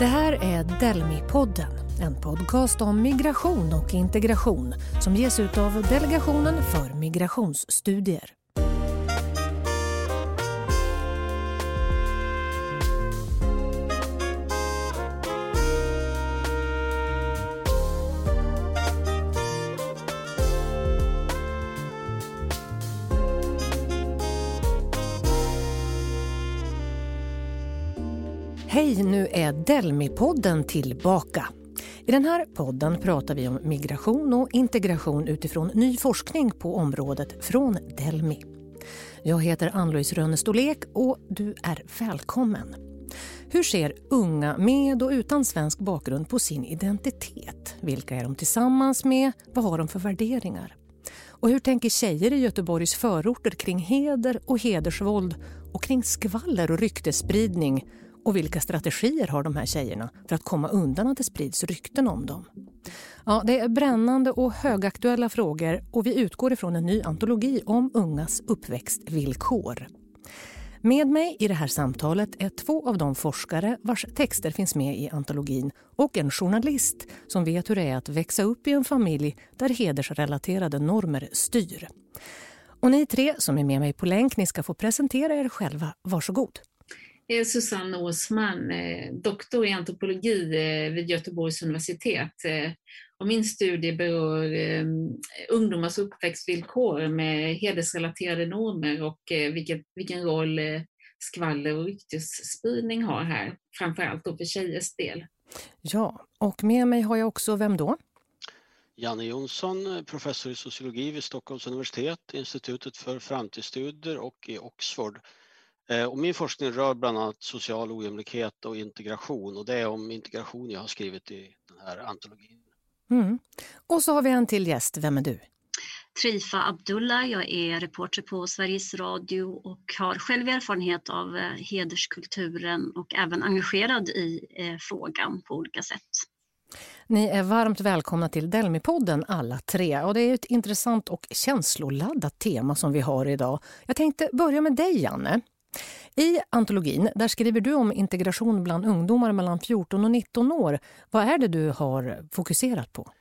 Det här är Delmi-podden, en podcast om migration och integration som ges ut av Delegationen för migrationsstudier. Delmi-podden tillbaka. I den här podden pratar vi om migration och integration utifrån ny forskning på området från Delmi. Jag heter Ann-Louise Rönnestolek och du är välkommen. Hur ser unga med och utan svensk bakgrund på sin identitet? Vilka är de tillsammans med? Vad har de för värderingar? Och hur tänker tjejer i Göteborgs förorter kring heder och hedersvåld och kring skvaller och ryktesspridning och vilka strategier har de här tjejerna för att komma undan att det sprids rykten om dem? Ja, det är brännande och högaktuella frågor och vi utgår ifrån en ny antologi om ungas uppväxtvillkor. Med mig i det här samtalet är två av de forskare vars texter finns med i antologin och en journalist som vet hur det är att växa upp i en familj där hedersrelaterade normer styr. Och ni tre som är med mig på länk, ni ska få presentera er själva. Varsågod Susanne Åsman, eh, doktor i antropologi eh, vid Göteborgs universitet. Eh, och min studie berör ungdomars uppväxtvillkor med hedersrelaterade normer och vilket, vilken roll skvaller och ryktesspridning har här, framförallt då för tjejers del. Ja, och med mig har jag också, vem då? Janne Jonsson, professor i sociologi vid Stockholms universitet, Institutet för framtidsstudier och i Oxford och min forskning rör bland annat social ojämlikhet och integration och det är om integration jag har skrivit i den här antologin. Mm. Och så har vi en till gäst, vem är du? Trifa Abdullah, jag är reporter på Sveriges Radio och har själv erfarenhet av eh, hederskulturen och även engagerad i eh, frågan på olika sätt. Ni är varmt välkomna till Delmi-podden alla tre. Och det är ett intressant och känsloladdat tema som vi har idag. Jag tänkte börja med dig, Janne. I antologin där skriver du om integration bland ungdomar mellan 14 och 19 år. Vad är det du har fokuserat på?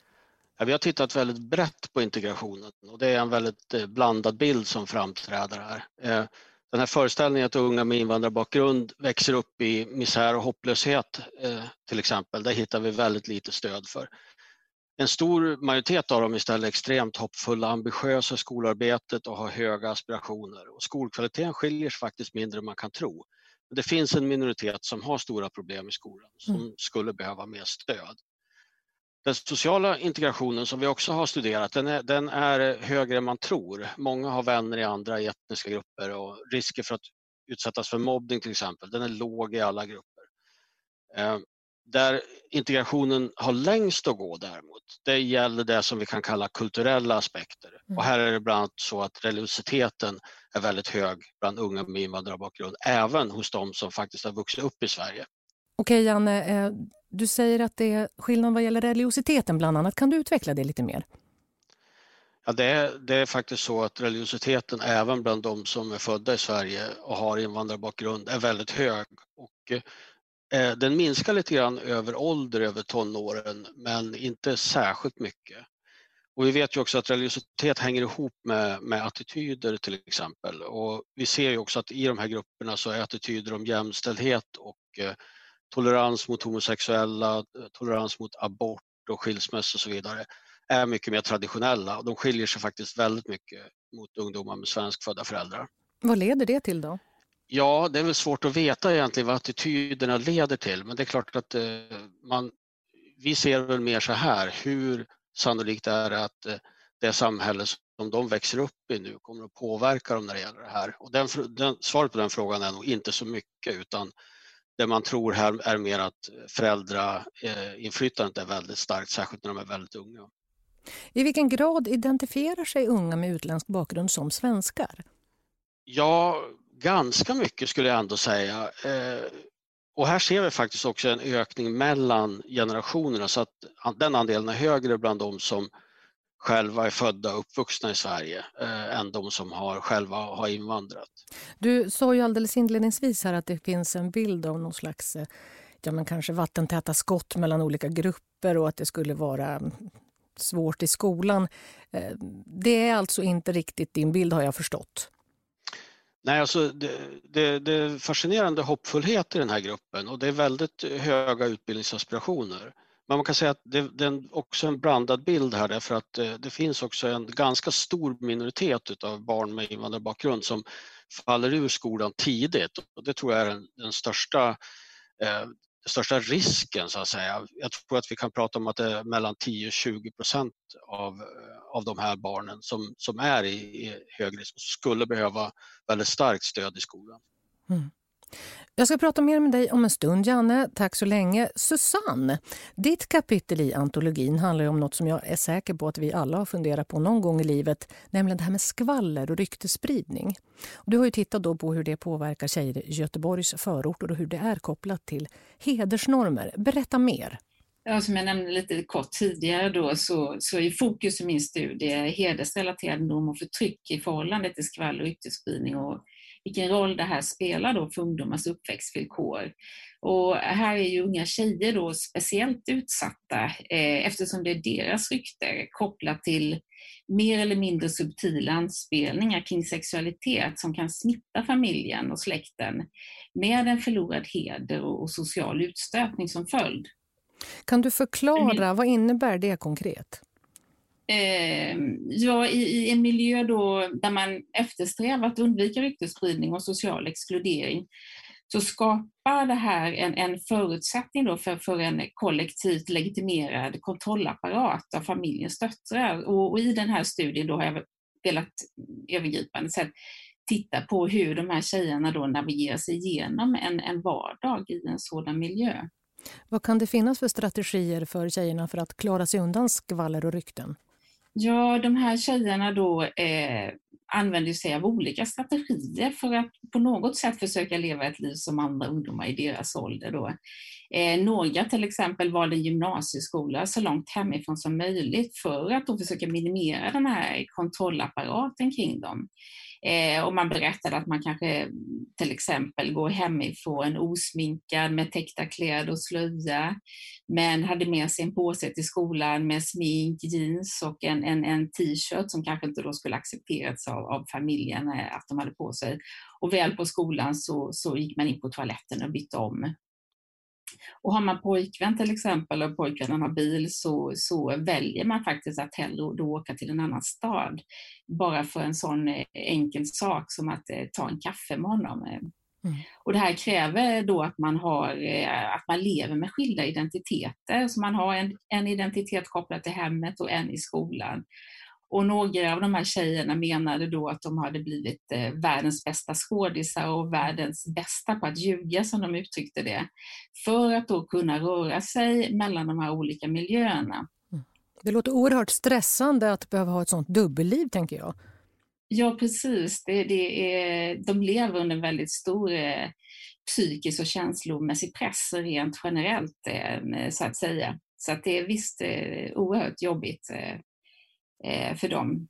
Ja, vi har tittat väldigt brett på integrationen och det är en väldigt eh, blandad bild som framträder här. Eh, den här föreställningen att unga med invandrarbakgrund växer upp i misär och hopplöshet eh, till exempel, det hittar vi väldigt lite stöd för. En stor majoritet av dem är istället extremt hoppfulla, ambitiösa i skolarbetet och har höga aspirationer. Och skolkvaliteten skiljer sig faktiskt mindre än man kan tro. Men det finns en minoritet som har stora problem i skolan som mm. skulle behöva mer stöd. Den sociala integrationen som vi också har studerat den är, den är högre än man tror. Många har vänner i andra etniska grupper och risken för att utsättas för mobbning till exempel, den är låg i alla grupper. Där integrationen har längst att gå däremot, det gäller det som vi kan kalla kulturella aspekter. Mm. Och här är det bland annat så att religiositeten är väldigt hög bland unga med invandrarbakgrund, även hos de som faktiskt har vuxit upp i Sverige. Okej Janne, eh, du säger att det är skillnad vad gäller religiositeten bland annat. Kan du utveckla det lite mer? Ja, det, är, det är faktiskt så att religiositeten även bland de som är födda i Sverige och har invandrarbakgrund är väldigt hög. Och Eh, Eh, den minskar lite grann över ålder, över tonåren, men inte särskilt mycket. Och vi vet ju också att religiositet hänger ihop med, med attityder till exempel. Och vi ser ju också att i de här grupperna så är attityder om jämställdhet och eh, tolerans mot homosexuella, eh, tolerans mot abort och skilsmässa och så vidare är mycket mer traditionella och de skiljer sig faktiskt väldigt mycket mot ungdomar med svenskfödda föräldrar. Vad leder det till då? Ja, det är väl svårt att veta egentligen vad attityderna leder till, men det är klart att eh, man, vi ser väl mer så här, hur sannolikt är det att eh, det samhälle som de växer upp i nu kommer att påverka dem när det gäller det här? Och den, den, svaret på den frågan är nog inte så mycket, utan det man tror här är mer att föräldrainflytandet är väldigt starkt, särskilt när de är väldigt unga. I vilken grad identifierar sig unga med utländsk bakgrund som svenskar? Ja, ganska mycket skulle jag ändå säga. Eh, och här ser vi faktiskt också en ökning mellan generationerna så att den andelen är högre bland de som själva är födda och uppvuxna i Sverige eh, än de som har, själva har invandrat. Du sa ju alldeles inledningsvis här att det finns en bild av någon slags eh, ja, men kanske vattentäta skott mellan olika grupper och att det skulle vara mm, svårt i skolan. Eh, det är alltså inte riktigt din bild har jag förstått. Nej, alltså det, det, det är fascinerande hoppfullhet i den här gruppen och det är väldigt höga utbildningsaspirationer. Men man kan säga att det, det är också en blandad bild här därför att eh, det, finns också en ganska stor minoritet av barn med invandrarbakgrund som faller ur skolan tidigt och det tror jag är den, den största eh, största risken så att säga. Jag tror att vi kan prata om att det är mellan 10 och 20 procent av, av de här barnen som, som är i, i hög risk och skulle behöva väldigt starkt stöd i skolan. Mm. Jag ska prata mer med dig om en stund, Janne. Tack så länge. Susanne, ditt kapitel i antologin handlar om något som jag är säker på att vi alla har funderat på någon gång i livet, nämligen det här med skvaller och ryktespridning. Du har ju tittat då på hur det påverkar tjejer i Göteborgs förorter och hur det är kopplat till hedersnormer. Berätta mer. Ja, som jag nämnde lite kort tidigare då, så, så är fokus i min studie hedersrelaterad norm och förtryck i förhållande till skvaller och ryktesspridning och vilken roll det här spelar då för ungdomars uppväxtvillkor. Och här är ju unga tjejer då speciellt utsatta eh, eftersom det är deras rykte kopplat till mer eller mindre subtila anspelningar kring sexualitet som kan smitta familjen och släkten med en förlorad heder och social utstötning som följd. Kan du förklara, vad innebär det konkret? Eh, ja, i, i, en miljö då där man eftersträvar att undvika ryktesspridning och social exkludering så skapar det här en, en förutsättning då för, för en kollektivt legitimerad kontrollapparat av familjens döttrar. Och, och, i den här studien då har jag velat övergripande sett titta på hur de här tjejerna då navigerar sig igenom en, en vardag i en sådan miljö. Vad kan det finnas för strategier för tjejerna för att klara sig undan skvaller och rykten? Ja, de här tjejerna då eh, använder sig av olika strategier för att på något sätt försöka leva ett liv som andra ungdomar i deras ålder. Då. Eh, några till exempel valde gymnasieskola så långt hemifrån som möjligt för att då försöka minimera den här kontrollapparaten kring dem. Eh, och man berättade att man kanske mm, till exempel går hemifrån osminkad med täckta kläder och slöja, men hade med sig en påse till skolan med smink, jeans och en, en, en t-shirt som kanske inte då skulle accepterats av, av familjen eh, att de hade på sig. Och väl på skolan så, så gick man in på toaletten och bytte om och har man pojkvän till exempel och pojkvännen har bil så, så väljer man faktiskt att hellre då åka till en annan stad. Bara för en sån eh, enkel sak som att eh, ta en kaffe med honom. Eh. Mm. Och det här kräver då att man, har, att man lever med skilda identiteter. Så man har en, en identitet kopplad till hemmet och en i skolan. Och några av de här tjejerna menade då att de hade blivit eh, världens bästa skådisar och världens bästa på att ljuga, som de uttryckte det, för att då kunna röra sig mellan de här olika miljöerna. Mm. Det låter oerhört stressande att behöva ha ett sånt dubbelliv, tänker jag. Ja, precis. Det, det är, de lever under en väldigt stor eh, psykisk och känslomässig press rent generellt, eh, så att säga. Så att det är visst eh, oerhört jobbigt eh, Eh, för dem.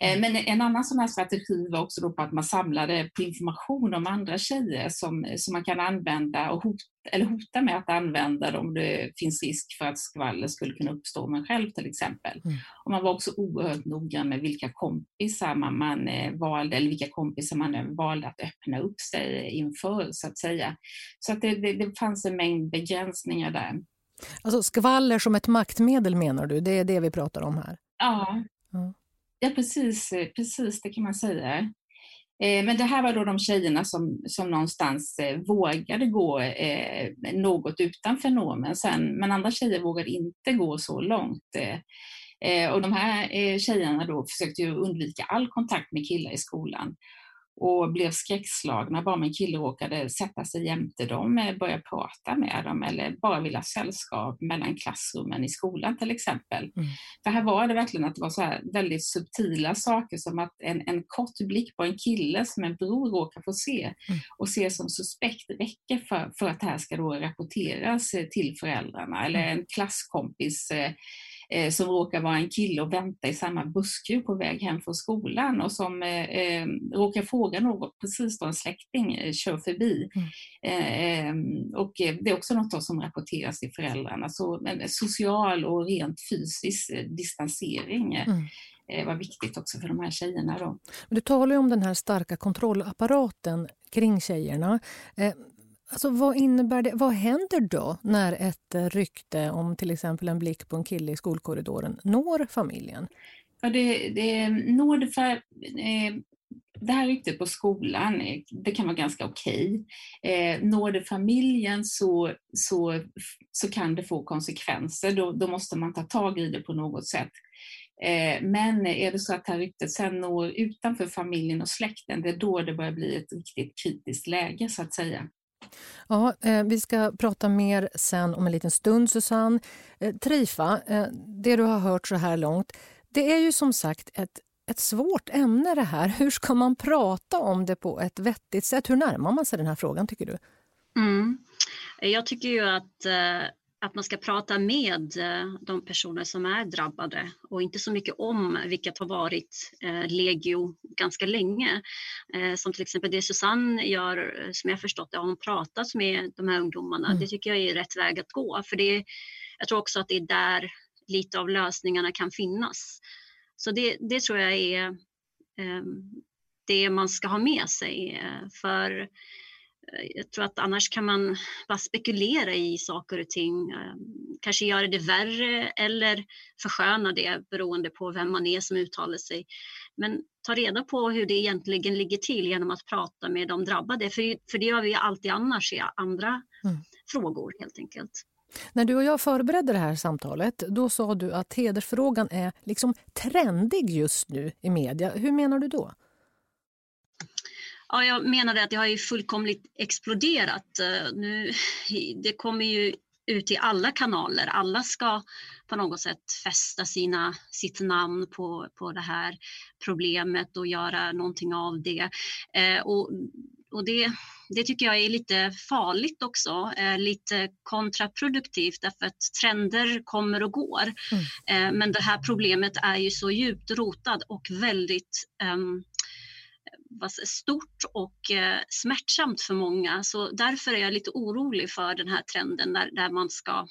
Eh, mm. Men en annan sån här strategi var också då på att man samlade på information om andra tjejer som, som man kan använda och hota, eller hota med att använda om det finns risk för att skvaller skulle kunna uppstå om en själv till exempel. Mm. Och man var också oerhört noggrann med vilka kompisar man, man eh, valde, eller vilka kompisar man valde att öppna upp sig inför så att säga. Så att det, det, det fanns en mängd begränsningar där. Alltså skvaller som ett maktmedel menar du? Det är det vi pratar om här? Ja, ja. precis, precis det kan man säga. Eh, men det här var då de tjejerna som, som någonstans eh, vågade gå eh, något utanför normen sen, men andra tjejer vågade inte gå så långt. Och de här tjejerna då försökte ju undvika all kontakt med killar i skolan och blev skräckslagna bara om en kille råkade sätta sig jämte dem, börja prata med dem eller bara vilja sällskap mellan klassrummen i skolan till exempel. Mm. För här var det verkligen att det var så väldigt subtila saker som att en, en kort blick på en kille som en bror råkar få se mm. och se som suspekt räcker för, för att det här ska då rapporteras till föräldrarna eller mm. en klasskompis eh, eh, som råkar vara en kille och vänta i samma busskur på väg hem från skolan och som eh, eh råkar fråga något precis då en släkting eh, kör förbi. Mm. Ehm, och det är också något som rapporteras till föräldrarna. Så en social och rent fysisk distansering mm var viktigt också för de här tjejerna. Då. Du talar om den här starka kontrollapparaten kring tjejerna. Alltså, vad innebär det? Vad händer då när ett eh, rykte om till exempel en blick på en kille i skolkorridoren når familjen? Ja, det, det når det för, eh, det här ryktet på skolan, eh, det kan vara ganska okej. Eh, når det familjen så, så, så kan det få konsekvenser. Då, då måste man ta tag i det på något sätt. Eh, men är det så att det här ryktet sen når utanför familjen och släkten, det är då det börjar bli ett riktigt kritiskt läge så att säga. Ja, eh, vi ska prata mer sen om en liten stund, Susanne. Eh, Trifa, eh, det du har hört så här långt, det är ju som sagt ett, ett svårt ämne det här. Hur ska man prata om det på ett vettigt sätt? Hur närmar man sig den här frågan tycker du? Mm. Jag tycker ju att eh, att man ska prata med eh, de personer som är drabbade och inte så mycket om, vilket har varit eh, legio ganska länge. Eh, som till exempel det Susanne gör, som jag förstått det, har hon pratat med de här ungdomarna. Mm. Det tycker jag är rätt väg att gå, för det, jag tror också att det är där lite av lösningarna kan finnas. Så det, det tror jag är det man ska ha med sig. För jag tror att annars kan man bara spekulera i saker och ting. Ehm, kanske göra det värre eller försköna det beroende på vem man är som uttalar sig. Men ta reda på hur det egentligen ligger till genom att prata med de drabbade. För, för det gör vi alltid annars i andra mm. frågor helt enkelt. När du och jag förberedde det här samtalet då sa du att hedersfrågan är liksom trendig just nu i media. Hur menar du då? Ja, jag menade att det har ju fullkomligt exploderat. Eh, nu, det kommer ju ut i alla kanaler. Alla ska på något sätt fästa sina, sitt namn på, på det här problemet och göra någonting av det. Eh, och, och det, det tycker jag är lite farligt också, eh, lite kontraproduktivt därför att trender kommer och går. Mm. Eh, men det här problemet är ju så djupt rotad och väldigt um, stort och eh, smärtsamt för många. Så därför är jag lite orolig för den här trenden där, där man ska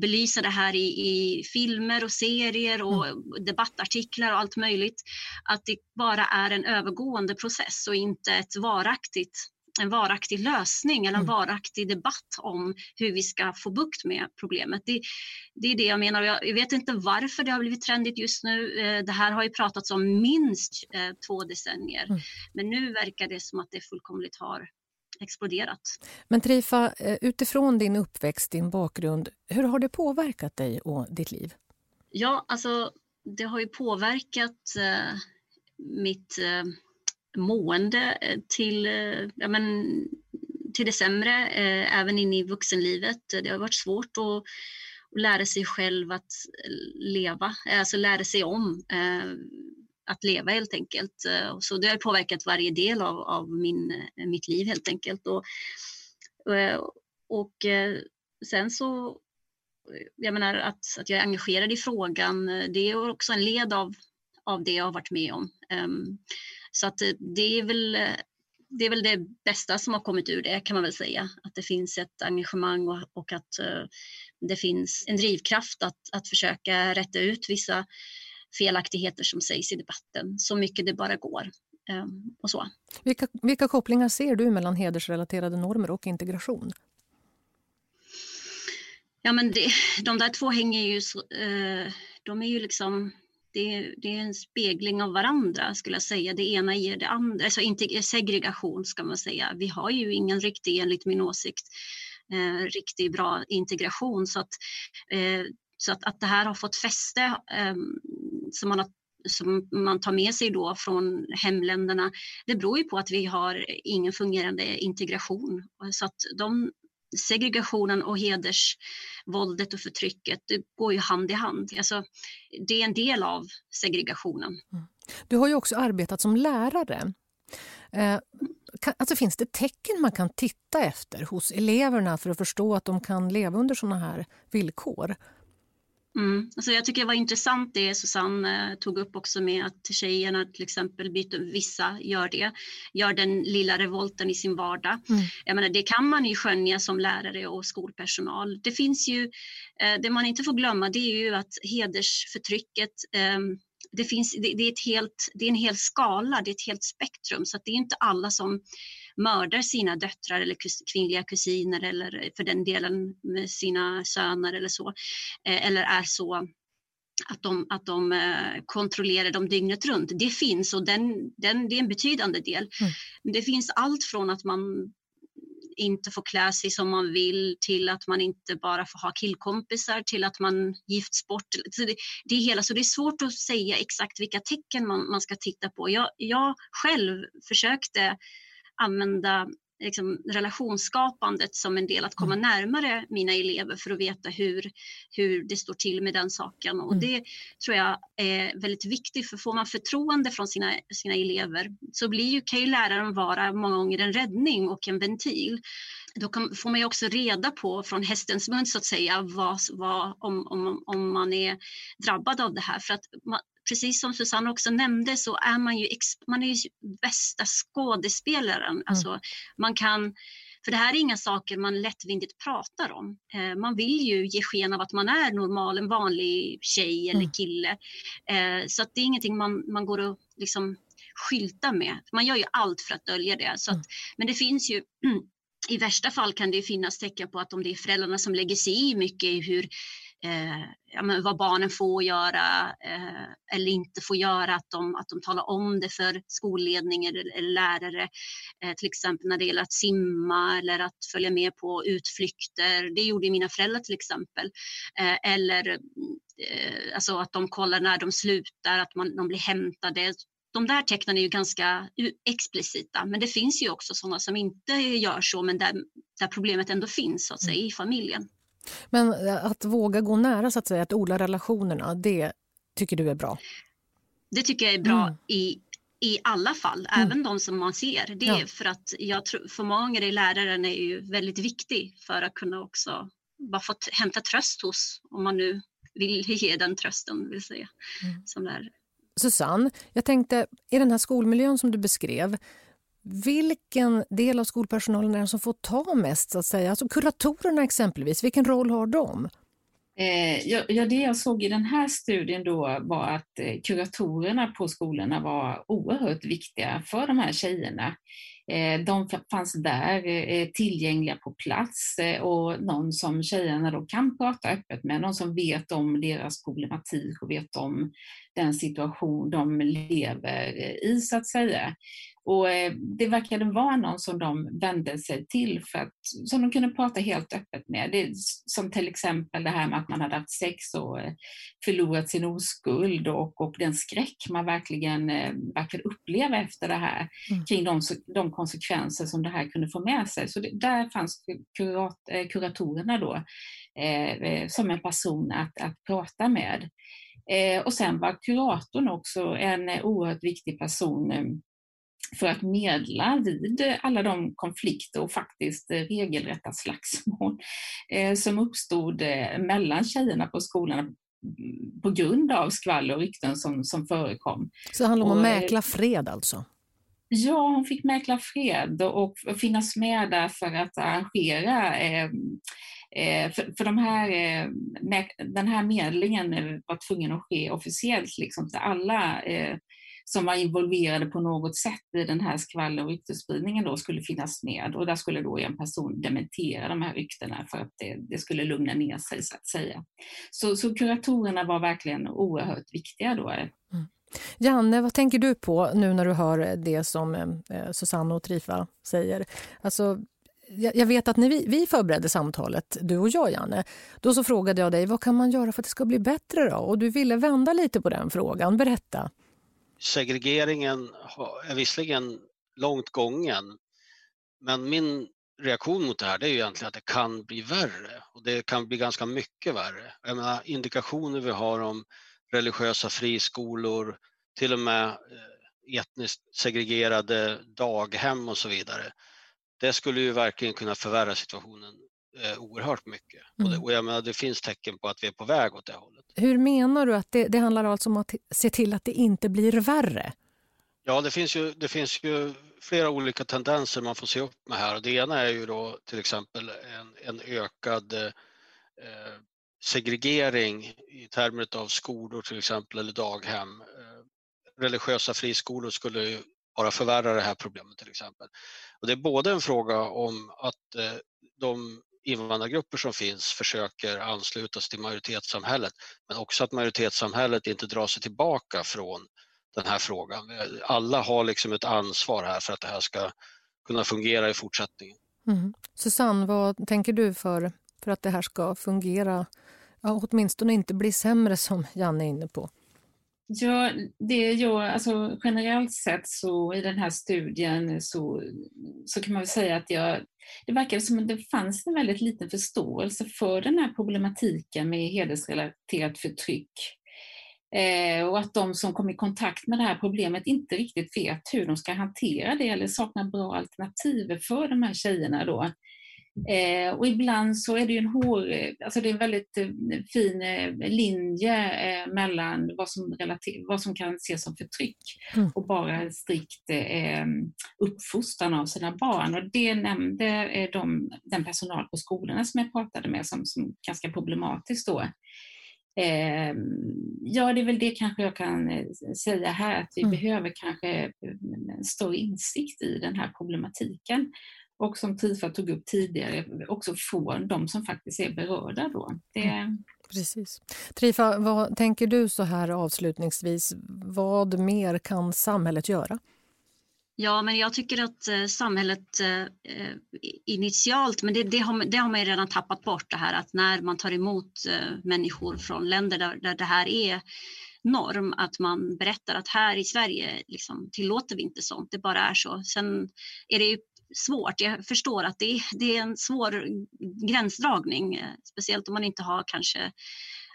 belysa det här i, i filmer och serier och mm. debattartiklar och allt möjligt. Att det bara är en övergående process och inte ett varaktigt en varaktig lösning eller en mm. varaktig debatt om hur vi ska få bukt med problemet. Det, det är det jag menar. Jag vet inte varför det har blivit trendigt just nu. Eh, det här har ju pratats om minst eh, två decennier. Mm. Men nu verkar det som att det fullkomligt har exploderat. Men Trifa, eh, utifrån din uppväxt, din bakgrund, hur har det påverkat dig och ditt liv? Ja, alltså det har ju påverkat eh, mitt eh, mående eh, till, eh, ja, men, till det sämre, eh, även in i vuxenlivet. Det har varit svårt att, att lära sig själv att eh, leva, alltså lära sig om att leva helt enkelt. Så det har påverkat varje del av, av min, mitt liv helt enkelt. Och, och sen så, jag menar att, att jag är engagerad i frågan, det är också en led av, av det jag har varit med om. Ehm, Ehm, så att eh, det är väl eh, det är väl det bästa som har kommit ur det kan man väl säga. Att det finns ett engagemang och, och att uh, det finns en drivkraft att, att försöka rätta ut vissa felaktigheter som sägs i debatten så mycket det bara går. Um, och så. Vilka, vilka kopplingar ser du mellan hedersrelaterade normer och integration? Ja, men det, de där två hänger ju, uh, de är ju liksom det, det, är en spegling av varandra skulle jag säga. Det ena ger det andra, alltså inte eh, segregation ska man säga. Vi har ju ingen riktig, enligt min åsikt, eh, riktigt bra integration så att, eh, så att, att det här har fått fäste eh, som man har som man tar med sig då från hemländerna, det beror ju på att vi har ingen fungerande integration. Så att de segregationen och hedersvåldet och förtrycket det går ju hand i hand. Alltså, det är en del av segregationen. Mm. Du har ju också arbetat som lärare. Eh, alltså finns det tecken man kan titta efter hos eleverna för att förstå att de kan leva under såna här villkor? Mm. Alltså jag tycker det var intressant det Susanne eh, tog upp också med att tjejerna till exempel byter, vissa gör det, gör den lilla revolten i sin vardag. Mm. Jag menar, det kan man ju skönja som lärare och skolpersonal. Det finns ju, eh, det man inte får glömma det är ju att hedersförtrycket eh, det, finns, det, det, är ett helt, det är en hel skala, det är ett helt spektrum så det är inte alla som mördar sina döttrar eller kus, kvinnliga kusiner eller för den delen med sina söner eller så. Eh, eller är så att de, att de eh, kontrollerar dem dygnet runt. Det finns och den, den, det är en betydande del. Mm. Det finns allt från att man inte får klä sig som man vill till att man inte bara får ha killkompisar till att man gifts bort. Så det, det, är hela, så det är svårt att säga exakt vilka tecken man, man ska titta på. Jag, jag själv försökte använda liksom, relationsskapandet som en del att komma mm. närmare mina elever för att veta hur, hur det står till med den saken. Och mm. det tror jag är väldigt viktigt för får man förtroende från sina, sina elever så blir ju, kan ju läraren vara många gånger en räddning och en ventil då kan, får man ju också reda på från hästens mun så att säga vad, vad, om, om, om man är drabbad av det här. För att man, precis som Susanne också nämnde så är man ju, man är ju bästa skådespelaren. Mm. Alltså, man kan, för det här är inga saker man lättvindigt pratar om. Eh, man vill ju ge sken av att man är normal, en vanlig tjej eller mm. kille. Eh, så att det är ingenting man, man går och liksom skylta med. Man gör ju allt för att dölja det. Så att, mm. Men det finns ju i värsta fall kan det finnas tecken på att om det är föräldrarna som lägger sig i mycket i hur eh, ja, vad barnen får göra eh, eller inte får göra, att de, att de talar om det för skolledning eller, eller lärare. Eh, till exempel när det gäller att simma eller att följa med på utflykter. Det gjorde mina föräldrar till exempel. Eh, eller eh, alltså att de kollar när de slutar, att man, de blir hämtade de där tecknen är ju ganska explicita, men det finns ju också sådana som inte gör så, men där, där problemet ändå finns så att säga, i familjen. Men eh, att våga gå nära, så att säga, att odla relationerna, det tycker du är bra? Det tycker jag är bra mm. i, i alla fall, mm. även de som man ser. Det är ja. för att jag tror, för många är läraren är ju väldigt viktig för att kunna också bara få hämta tröst hos, om man nu vill ge den trösten, vill säga, mm. som lärare. Susanne, jag tänkte i den här skolmiljön som du beskrev, vilken del av skolpersonalen är det som får ta mest? så att säga? Alltså kuratorerna exempelvis, vilken roll har de? Eh, ja, ja, det jag såg i den här studien då var att eh, kuratorerna på skolorna var oerhört viktiga för de här tjejerna. Eh, de fanns där tillgängliga på plats och någon som tjejerna då kan prata öppet med, någon som vet om deras problematik och vet om den situation de lever i så att säga. Och eh, det verkade vara någon som de vände sig till för att, som de kunde prata helt öppet med. Det, som till exempel det här med att man hade haft sex och eh, förlorat sin oskuld och, och den skräck man verkligen eh, verkar uppleva efter det här mm. kring de, de konsekvenser som det här kunde få med sig. Så det, där fanns kurat, kuratorerna då eh, som en person att, att prata med. Eh, och sen var kuratorn också en oerhört viktig person för att medla vid alla de konflikter och faktiskt regelrätta slagsmål eh, som uppstod eh, mellan tjejerna på skolan på grund av skvaller och rykten som, som förekom. Så det handlar om att eh, mäkla fred alltså? Ja, hon fick mäkla fred och, och finnas med där för att arrangera eh, för, för de här, den här medlingen var tvungen att ske officiellt, liksom, så alla som var involverade på något sätt i den här skvaller och ryktesspridningen då skulle finnas med och där skulle då en person dementera de här ryktena för att det, det skulle lugna ner sig så att säga. Så, så kuratorerna var verkligen oerhört viktiga då. Mm. Janne, vad tänker du på nu när du hör det som eh, eh Susanne och Trifa säger? Alltså, jag vet att när vi, vi förberedde samtalet, du och jag Janne, då så frågade jag dig vad kan man göra för att det ska bli bättre då? Och du ville vända lite på den frågan. Berätta segregeringen är visserligen långt gången, men min reaktion mot det här det är ju egentligen att det kan bli värre och det kan bli ganska mycket värre. Jag menar, indikationer vi har om religiösa friskolor, till och med eh, etniskt segregerade daghem och så vidare. Det skulle ju verkligen kunna förvärra situationen eh, oerhört mycket. Mm. Och, det, och jag menar, det finns tecken på att vi är på väg åt det hållet. Hur menar du att det, det handlar alltså om att se till att det inte blir värre? Ja, det finns, ju, det finns ju flera olika tendenser man får se upp med här. Det ena är ju då till exempel en, en ökad eh, segregering i termer av skolor till exempel eller daghem. Eh, religiösa friskolor skulle ju bara förvärra det här problemet till exempel. Och det är både en fråga om att eh, de invandrargrupper som finns försöker ansluta sig till majoritetssamhället men också att majoritetssamhället inte drar sig tillbaka från den här frågan. Alla har liksom ett ansvar här för att det här ska kunna fungera i fortsättningen. Mm. Susanne, vad tänker du för, för att det här ska fungera? Ja, åtminstone inte bli sämre som Janne är inne på. Ja, det jag, alltså generellt sett så i den här studien så, så kan man väl säga att jag, det verkar som att det fanns en väldigt liten förståelse för den här problematiken med hedersrelaterat förtryck. Eh, och att de som kom i kontakt med det här problemet inte riktigt vet hur de ska hantera det eller saknar bra alternativ för de här tjejerna då. Eh, och ibland så är det ju en hår, alltså det är en väldigt eh, fin eh, linje eh, mellan vad som, relater, vad som kan ses som förtryck mm. och bara strikt eh, uppfostran av sina barn. Och det nämnde eh, de, den personal på skolorna som jag pratade med som, som ganska problematiskt då. Eh, ja, det är väl det kanske jag kan eh, säga här, att vi mm. behöver kanske en större insikt i den här problematiken och som Trifa tog upp tidigare, också från de som faktiskt är berörda. Då. Det... Mm. Precis. Trifa, vad tänker du så här avslutningsvis? Vad mer kan samhället göra? Ja, men jag tycker att eh, samhället eh, initialt, men det, det, har, det har man ju redan tappat bort det här att när man tar emot eh, människor från länder där, där det här är norm att man berättar att här i Sverige liksom, tillåter vi inte sånt, det bara är så. Sen är det ju svårt. Jag förstår att det, det är en svår gränsdragning, eh, speciellt om man inte har kanske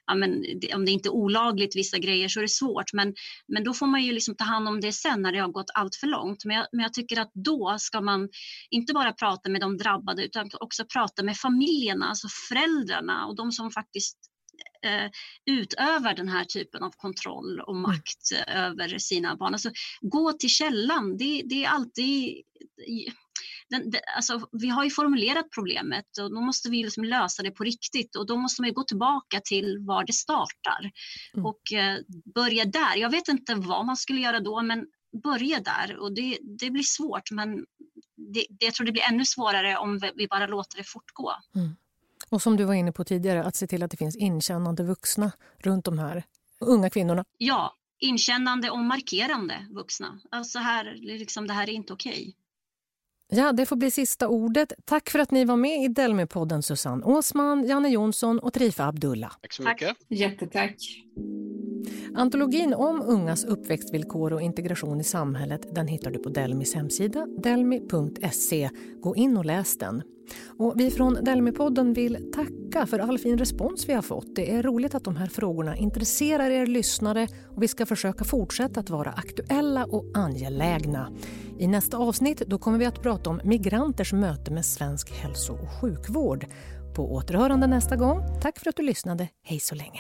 ja, men, om det inte är olagligt vissa grejer så är det svårt. Men, men då får man ju liksom ta hand om det sen när det har gått allt för långt. Men jag, men jag tycker att då ska man inte bara prata med de drabbade utan också prata med familjerna, alltså föräldrarna och de som faktiskt utövar den här typen av kontroll och mm. makt mm. över sina barn. Alltså, gå till källan, det, det är alltid den, den, alltså, vi har ju formulerat problemet och då måste vi liksom lösa det på riktigt och då måste man gå tillbaka till var det startar mm. och eh, börja där. Jag vet inte vad man skulle göra då men börja där och det, det blir svårt men det, jag tror det blir ännu svårare om vi bara låter det fortgå. Mm. Och som du var inne på tidigare, att se till att det finns inkännande vuxna runt de här unga kvinnorna. Ja, inkännande och markerande vuxna. Alltså här, liksom, det här är inte okej. Okay. Ja, det får bli sista ordet. Tack för att ni var med i Delmi-podden Susanne Åsman, Janne Jonsson och Trifa Abdullah. Tack så mycket. Tack. Jättetack. Antologin om ungas uppväxtvillkor och integration i samhället den hittar du på Delmis hemsida, delmi.se. Gå in och läs den. Och vi från Delmi-podden vill tacka för all fin respons vi har fått. Det är roligt att de här frågorna intresserar er lyssnare och vi ska försöka fortsätta att vara aktuella och angelägna. I nästa avsnitt då kommer vi att prata om migranters möte med svensk hälso och sjukvård. På återhörande nästa gång. Tack för att du lyssnade. Hej så länge.